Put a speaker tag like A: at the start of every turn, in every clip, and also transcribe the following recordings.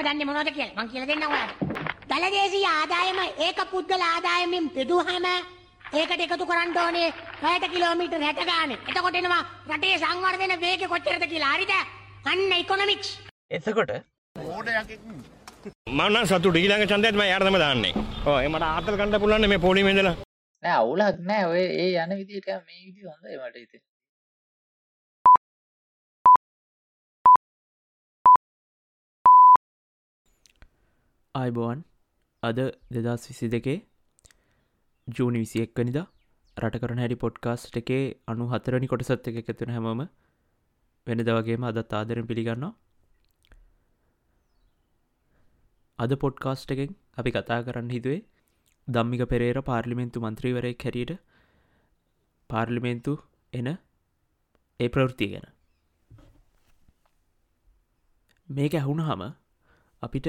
A: ඔයාටම දන්නේ මොනවද කියලා මං කියලා දෙන්නම් ඔයාලට. දලදේශීය ආදායම ඒක පුද්ගල ආදායමෙන් බෙදුවහම ඒකට එකතු කරන්න ඕනේ පැයට කිලෝමීටර් 60 ගානේ. එතකොට එනවා රටේ සංවර්ධන වේගය කොච්චරද කියලා. හරිද? අන්න ඉකොනොමික්ස්.
B: එතකොට
C: මන්න සතු ඩීලඟ චන්දයත්ම යාර්තම දාන්නේ ඕ මට ආතල් කණඩ පුලන්න මේ පොලිමෙදල
B: නෑ අවුලක් නෑ ඔය ඒ යන විදිට මේ විදි හොඳයි මට ඉති
D: අයිබෝවන් අද දෙදස් විසි දෙකේ ජූනි විසි එක්වනිදා රට කරන හැඩි පොඩ්කාස්ට් එකේ අනු හතරනි කොටසත් එක එකතුන හැමම වෙනද වගේම අදත් ආදරෙන් පිළිගන්නවා. අද පොඩ්කාස්ට් එකෙන් අපි කතා කරන්න හිතුවේ දම්මික පෙරේර පාර්ලිමෙන්තු මන්ත්‍රීවරය කැරීට පාර්ලිමේන්තු එන ඒ ප්‍රවෘතිය ගැන. මේක ඇහුණ හම අපිට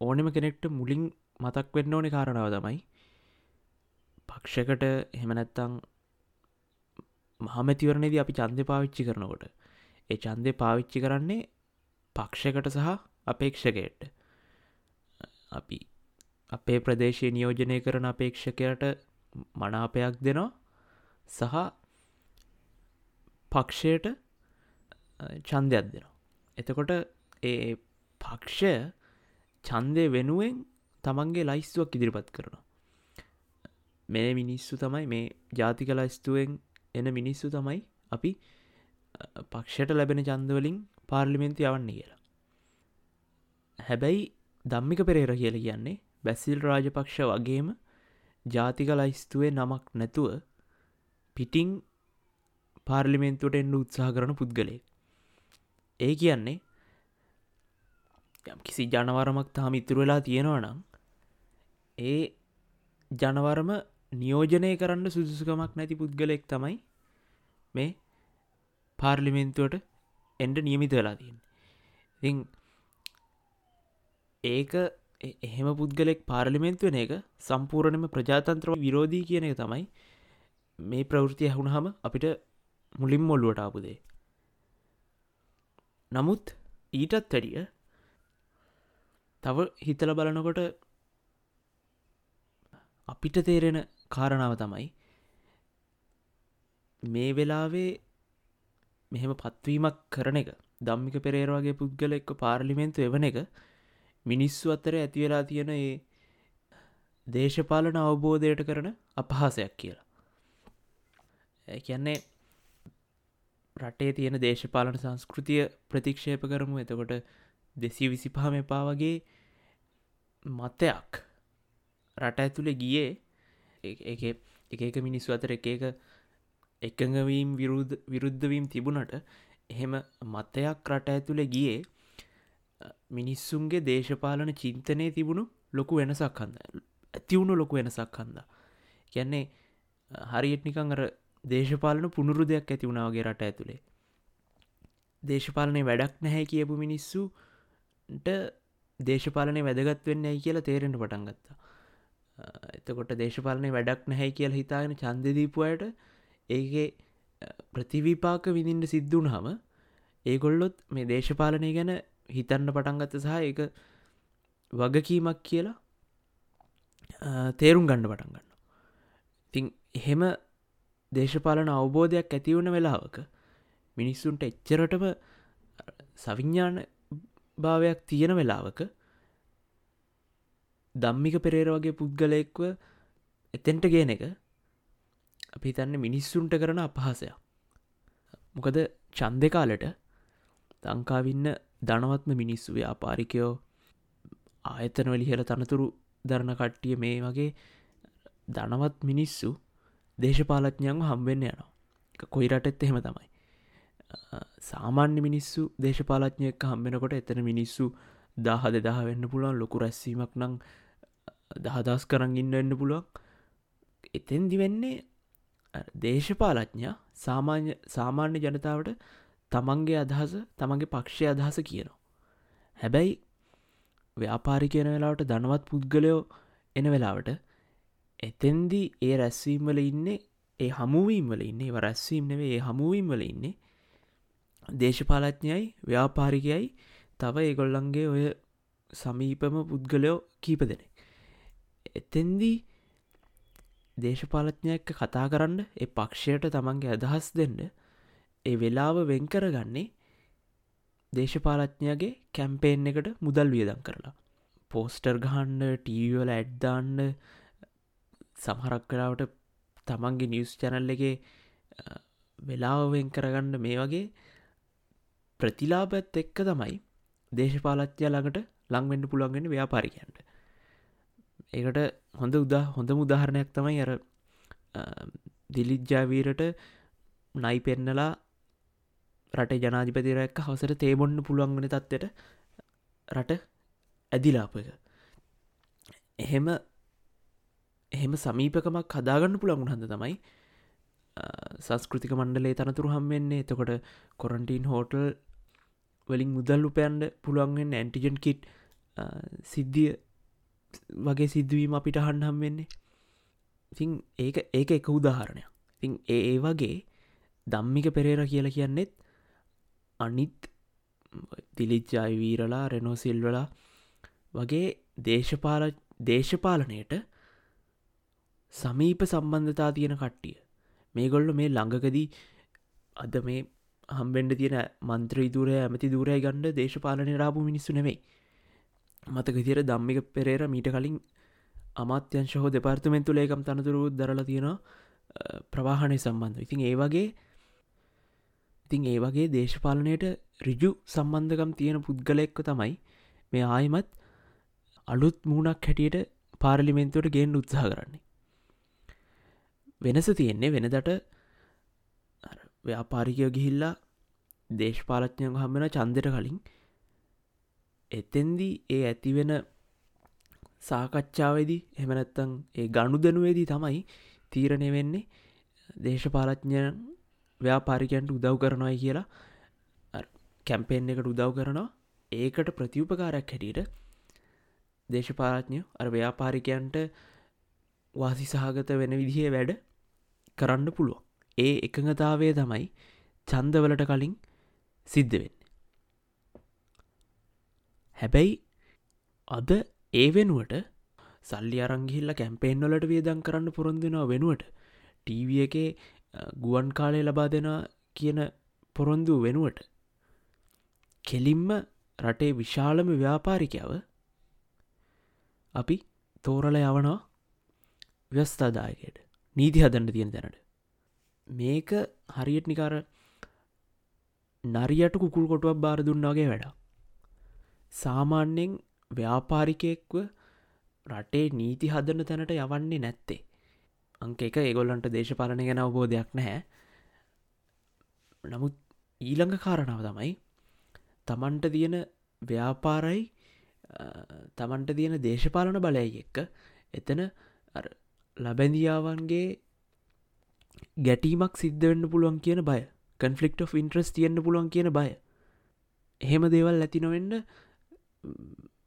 D: ඕනෙම කෙනෙක්ට මුලින් මතක් වෙන්න ඕනෙ කාරණාව තමයි පක්ෂකට හෙමනැත්තං මහමැතිවරණේද අපි චන්දය පාවිච්චි කරනකොට ඒ චන්දය පාවිච්චි කරන්නේ පක්ෂකට සහ අපේක්ෂකයට. අපි අපේ ප්‍රදේශය නියෝජනය කරන අපේක්ෂකයට මනාපයක් දෙනවා සහ පක්ෂයට චන්දයක් දෙනවා. එතකොට ඒ පක්ෂය චන්දය වෙනුවෙන් තමන්ගේ ලයිස්තුවක් ඉදිරිපත් කරනවා. මේ මිනිස්සු තමයි මේ ජාතික ලයිස්තුවෙන් එන මිනිස්සු තමයි අපි පක්ෂයට ලැබෙන චන්දවලින් පාර්ලිමෙන්ති යවන්න කියලා. හැබැයි දම්මික පෙරේර කියල කියන්නේ බැසිල් රාජපක්ෂ වගේම ජාතික ලයිස්තුවේ නමක් නැතුව පිටිං පාර්ලිමෙන්තුවට එන්න උත්සාහ කරන පුද්ගලේ ඒ කියන්නේ කිසි ජනවරමක් තාම ඉතුර වෙලා තියෙනවා නම් ඒ ජනවරම නියෝජනය කරන්න සුදුසුකමක් නැති පුද්ගලෙක් තමයි මේ පාර්ලිමෙන්තුවට එන්ඩ නියමිත වෙලා තියෙන් ඉ ඒක එහෙම පුද්ගලෙක් පාර්ලිමෙන්තු වෙන එක සම්පූර්ණයම ප්‍රජාතන්ත්‍ර විරෝධී කියන එක තමයි මේ ප්‍රවෘතිය ඇහුණහම අපිට මුලින් මොල්ලුවට ආපුදේ නමුත් ඊටත් වැඩිය තව හිතල බලනකොට අපිට තේරෙන කාරණාව තමයි මේ වෙලාවේ මෙහෙම පත්වීමක් කරන එක. දම්මික පෙරේරවාගේ පුද්ගල එක්ක පාර්ලිමෙන්තු එවන එක මිනිස්සු අත්තර ඇතිවෙලා තියෙන ඒ දේශපාලන අවබෝධයට කරන අපහාසයක් කියලා. කියන්නේ රටේ තියෙන දේශපාලන සංස්කෘතිය ප්‍රතික්ෂේප කරමු. එතකොට දෙසී විසිපහම එපා වගේ මතයක් රට ඇතුළේ ගියේ එක එක මිනිස්සු අතර එක එක එකඟවීම් විරුද්ධ විරුද්ධවීම් තිබුණට එහෙම මතයක් රට ඇතුළේ ගියේ මිනිස්සුන්ගේ දේශපාලන චින්තනය තිබුණු ලොකු වෙනසක් හන්ද? ඇතිවුණු ලොකු වෙනසක් හන්ද? කියන්නේ හරියට නිකං අර දේශපාලන පුනුරු දෙයක් ඇති වුණාවගේ රට ඇතුළේ දේශපාලනය වැඩක් නැහැ කියපු මිනිස්සුට දේශපාලනය වැදගත් වෙන්න ඇයි කියලා තේරෙන්ට පටන් ගත්තා. එතකොට දේශපාලනය වැඩක් නැහැ කියල හිතාගෙන චන්දදීපුයට ඒගේ ප්‍රතිවිපාක විඳින්ට සිද්ධුන් හම ඒගොල්ලොත් මේ දේශපාලනය ගැන හිතන්න පටන්ගත්ත සහ එක වගකීමක් කියලා තේරුම් ගණ්ඩ පටන් ගන්න ඉතිං එහෙම දේශපාලන අවබෝධයක් ඇතිවුණ වෙලාවක මිනිස්සුන්ට එච්චරටම සවිඤ්ඥාන භාවයක් තියෙන වෙලාවක දම්මික පෙරේර වගේ පුද්ගලයෙක්ව එතෙන්ට ගේන එක අපි තන්න මිනිස්සුන්ට කරන අපහසයක්. මොකද චන්දෙ කාලට ලංකාවින්න දනවත්ම මිනිස්සු ව්‍යාපාරිකයෝ ආයතන වලිහෙල තනතුරු දරණ කට්ටිය මේ වගේ දනවත් මිනිස්සු දේශපාලඥයන්ව හම්බෙන්න යනවා. කොයි රටෙත් එහෙම තමයි. සාමාන්‍ය මිනිස්සු දේශපාලඥයක හම්බෙනකොට එතන මිනිස්සු දාහ දෙදහ වෙන්න පුළුවන් ලොකු රැස්සීමක් නං දහදස් කරන්න ඉන්න එන්න පුළුවන්. එතෙන්දි වෙන්නේ දේශපාලඥා සාමාන්‍ය සාමාන්‍ය ජනතාවට තමන්ගේ අදහස තමන්ගේ පක්ෂය අදහස කියනවා. හැබැයි ව්‍යාපාරි කියන වෙලාවට දනවත් පුද්ගලයෝ එන වෙලාවට එතෙන්දි ඒ රැස්වීම්වල ඉන්නේ ඒ හමුවීම්වල ඉන්නේ. රැස්වීම් නෙවේ ඒ හමුවීම්වල ඉන්නේ. දේශපාලඥයයි ව්‍යාපාරිකයයි තව ඒගොල්ලන්ගේ ඔය සමීපම පුද්ගලයෝ කීප දෙනෙ එතෙන්දී දේශපාලඥයක්ක කතා කරන්න ඒ පක්ෂයට තමන්ගේ අදහස් දෙන්න ඒ වෙලාව වෙන් කරගන්නේ දේශපාලඥගේ කැම්පේෙන් එකට මුදල් වියදම් කරලා. පෝස්ටර් ගහන්න ටීවල ඇඩ්දාන්න සමහරක් කලාවට තමන්ගේ නිවස් චැනල් එක වෙලාවෙන් කරගන්න මේ වගේ ප්‍රතිලාබත් එක්ක තමයි දේශපාලච්චය ළඟට ලංවෙන්න පුළුවන්ගෙන ව්‍යාපාරිකයන්ට. ඒකට හොඳ උදා හොඳ උදාහරණයක් තමයි අර දිලිජ්ජාවීරට නයි පෙන්නලා රට ජනාධිපතිරැක්ක හවසට තේබොන්න පුළුවන්ගන තත්වට රට ඇදිලාපක එහෙම එහෙම සමීපකමක් හදාගන්න පුළඟුන් හඳ තමයි සංස්කෘතික මණ්ඩලේ තනතුරු හම්වෙන්නේ එතකොට කොරන්ටීන් හෝටල් වලින් මුදල් උපයන්ඩ පුළුවන්ගෙන් ඇන්ටිජන් කිට් සිද්ධිය වගේ සිද්ධවීම අපිට හන්හම් වෙන්නේ. ඉතින් ඒක ඒක එක උදාහරණයක්. ඉතින් ඒ වගේ දම්මික පෙරේර කියල කියන්නෙත් අනිත් දිලිච්චායි වීරලා රෙනෝසිල්වලා වගේ දේශපාල දේශපාලනයට සමීප සම්බන්ධතා තියෙන කට්ටිය. මේගොල්ල මේ ළඟකදී අද මේ හම්බෙන්ඩ තියෙන මන්ත්‍රී දුරය ඇමති දුරය ගණ්ඩ දේශපාලනය රාපු මිනිස්සු නෙමෙයි. මතක තිර දම්මික පෙරේර මීට කලින් අමාත්‍යංශ හෝ දෙපාර්තමෙන්තු ලේකම් තනතුරු දරලා තියෙනවා ප්‍රවාහණය සම්බන්ධ ඉතින් ඒ වගේ ඉතින් ඒ වගේ දේශපාලනයට රිජු සම්බන්ධකම් තියෙන පුද්ගලෙක්ක තමයි මේ ආයමත් අලුත් මූුණක් හැටියට පාරලිමෙන්තුවට ගෙන් උත්සාහ කරන්නේ. වෙනස තියෙන්නේ වෙනදට ව්‍යාපාරිකයෝ ගිහිල්ලා දේශපාලච්ඥයන් හම්බෙන චන්දට කලින්. එතෙන්දී ඒ ඇතිවෙන සාකච්ඡාවේදී එමනැත්තං ඒ ගණු දනුවේදී තමයි තීරණය වෙන්නේ දේශපාලඥයන් ව්‍යාපාරිකයන්ට උදව් කරනවායි කියලා. කැම්පෙන් එකට උදව් කරනවා. ඒකට ප්‍රතිඋපකාරයක් හැටියට දේශපාලඥය අර ව්‍යාපාරිකයන්ට වාසි සහගත වෙන විදිහේ වැඩ කරන්න පුළුවන්. ඒ එකඟතාවය තමයි චන්දවලට කලින් සිද්ධ වෙන්න. හැබැයි අද ඒ වෙනුවට සල්ලි අරංගිහිල්ල කැම්පේෙන්වලට වියදන් කරන්න පොරොන්දිනවා වෙනුවට ටීව එකේ ගුවන් කාලය ලබා දෙෙන කියන පොරොන්දු වෙනුවට කෙලින්ම රටේ විශාලම ව්‍යාපාරිකාව අපි තෝරල යවනවා ව්‍යස්ථාදායකයට නීති හදන්න තියෙන තැනට. මේක හරියට නිකාර නරියට කුකුල් කොටුවක් බාර දුන්නාගේ වැඩක්. සාමාන්‍යෙන් ව්‍යාපාරිකයෙක්ව රටේ නීති හදන තැනට යවන්නේ නැත්තේ. අංක එක ඒගොල්ලන්ට දේශපාලනය ගැන අවබෝධයක් නැහැ. නමුත් ඊළඟ කාරණාව තමයි තමන්ට තියෙන ව්‍යාපාරයි තමන්ට තියෙන දේශපාලන බලය එක්ක එතන ලබැඳියාවන්ගේ ගැටීමක් සිද්ධවෙන්න පුළුවන් කියන බය. කන්ෆලික්් of ඉන්ට්‍රස් තියෙන්න්න පුළුවන් කියන බය. එහෙම දේවල් ඇතිනොවෙන්න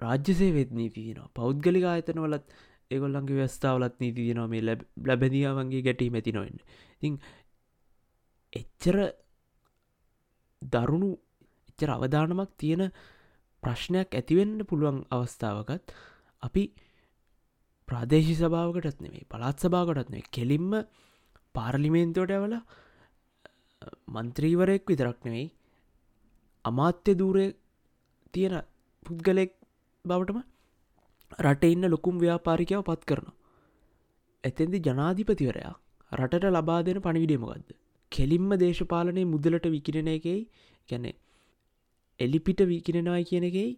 D: රාජ්‍යසේ වෙත් නීති දිනවා. පෞද්ගලික ආයතන වලත් ඒගොල්ලන්ගේ ව්‍යස්ථාවලත් නීති දිනවා මේ ලැබැදියාවන්ගේ ගැටීම ඇති නොවෙන්න. ඉතිං එච්චර දරුණු එච්චර අවධානමක් තියෙන ප්‍රශ්නයක් ඇතිවෙන්න පුළුවන් අවස්ථාවකත් අපි ප්‍රාදේශි සභාවකටත් නෙමේ පළත් සභාවකටත් නේ කෙලින්ම පාර්ලිමේන්තුවට ඇවල මන්ත්‍රීවරයෙක් විතරක් නෙවෙයි අමාත්‍ය දූරය තියෙන පුද්ගලෙක් බවටම රට ඉන්න ලොකුම් ව්‍යාපාරිකාව පත් කරන. ඇතෙන්දි ජනාධිපතිවරයා රටට ලබා දෙන පණිවිඩේමගත්ද. කෙලින්ම දේශපාලනය මුදලට විකිරෙන එකයි ගැනෙ එලිපිට විකිරෙනවායි කියන එකයි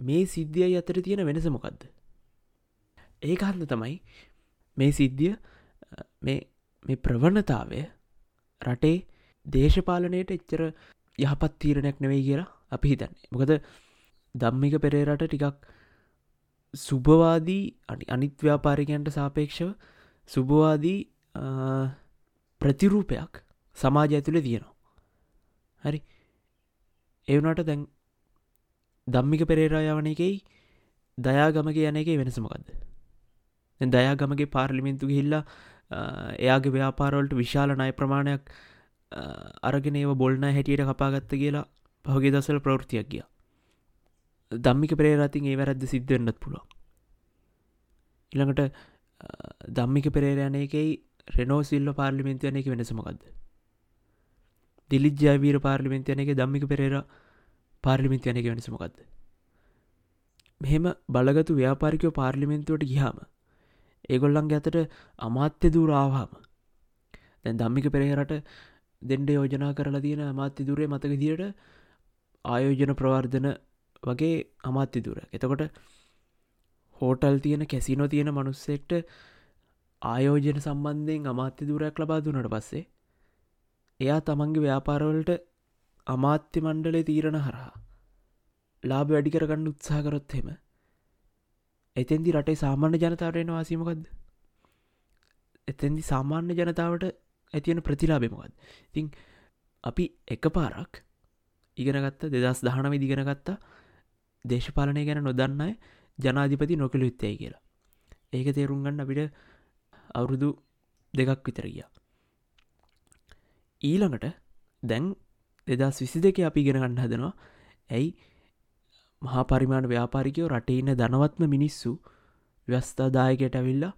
D: මේ සිද්ධිය අතර තියෙන වෙනස මොකක්ද. ඒ හන්ද තමයි මේ සිද්ධිය මේ ප්‍රවණතාවය රටේ දේශපාලනයට එච්චර යහපත් තීරණයක් නෙවෙයි කියලා අපි හිතන්නේ. මොකද දම්මික පෙරේරට ටිකක් සුභවාදී අනි අනිත් ව්‍යාපාරිකයන්ට සාපේක්ෂව සුභවාදී ප්‍රතිරූපයක් සමාජ ඇතුළ තියෙනවා. හරි. එවනට දැන් දම්මික පෙරේරා යවන එකයි දයාගමක යන එක වෙනසමකක්ද දයාගමගේ පාර්ලිමින්තු හිල්ලා එයාගේ ව්‍යාපාරවලට විශාල නය ප්‍රමාණයක් අරගෙන ඒව බොල්න හැටියට කපාගත්ත කියලා පහුගේ දසල ප්‍රෘතියක් ගිය. දම්මික පෙරේරතින් ඒ වැරද්ද සිද්ධවෙන්නත් පුළුවන්. ඉළඟට දම්මික පෙරේරයන එකයි රෙනෝ සිල්ල පාර්ලිමෙන්තියන එක වෙනසමකක්ද දිලිජ්ජාවීර පාර්ලිමෙන්තියන එක දම්මික පෙරේර පාර්ලිමෙන්තියන එක වෙනසමකක්ද මෙහෙම බලගතු ව්‍යාපාරිකයෝ පාර්ලිමෙන්තුවට ගිහාම ඒගොල්ලන්ගේ අතට අමාත්‍ය දූරාවාම දැන් දම්මික පෙරේරට දෙන්ඩ යෝජනා කරලා තියෙන අමාත්‍ය දුරේ මතක දිට ආයෝජන ප්‍රවර්ධන වගේ අමාත්‍ය දුර එතකොට හෝටල් තියෙන කැසිනෝ තියෙන මනුස්සෙක්ට ආයෝජන සම්බන්ධයෙන් අමාත්‍ය දුරයක් ලබා දුනට පස්සේ එයා තමන්ගේ ව්‍යාපාරවලට අමාත්‍ය මණ්ඩලේ තීරණ හරහා ලාබ වැඩි කරගන්න උත්සාහකරොත් හෙම එතෙන්දි රටේ සාමාන්‍ය ජනතාවටෙන වාසීමකක්ද එතැදි සාමාන්‍ය ජනතාවට ඇතියෙන ප්‍රතිලාබෙමකත් ඉතිං අපි එක පාරක් ඉගෙනගත්ත දෙදස් දහනම ඉදිගෙනගත්තා දේශපාලනය ගැන නොදන්නයි ජනාධිපති නොකළ යුත්තයි කියලා. ඒක තේරුම්ගන්න අපිට අවුරුදු දෙකක් විතර ගිය. ඊළඟට දැන් දෙදස් විසි දෙක අපි ගෙනගන්න හදනවා ඇයි මහා පරිමාණ ව්‍යාපාරිකයෝ රටේ ඉන්න ධනවත්ම මිනිස්සු ව්‍යස්ථාදායකට ඇවිල්ලා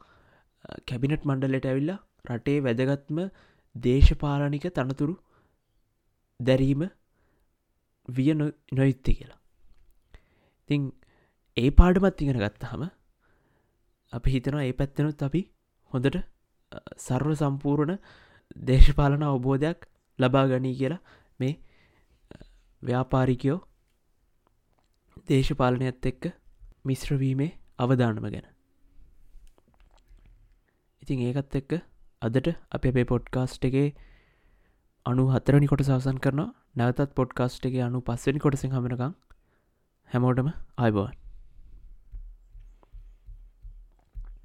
D: කැබිනට් මණ්ඩලට ඇවිල්ලා රටේ වැදගත්ම දේශපාලනික තනතුරු දැරීම විය නොයුත්ති කියලා. ඉතිං ඒ පාඩමත් ඉගෙන ගත්තහම අපි හිතනවා ඒ පැත්තනුත් අපි හොඳට සර්ව සම්පූර්ණ දේශපාලන අවබෝධයක් ලබා ගනී කියලා මේ ව්‍යාපාරිකයෝ දේශපාලනයත් එක්ක මිශ්‍රවීමේ අවධානම ගැන. ඉතින් ඒකත් එක්ක අදට අප අපේ පොඩ්කාස්ට් එකේ අනු හතරනි කොට සවසන් කරන නැවතත් පොඩ්කාස්ට් එක අනු පස්සනි කොටසින් හමනකං හැමෝටම අයිබෝන්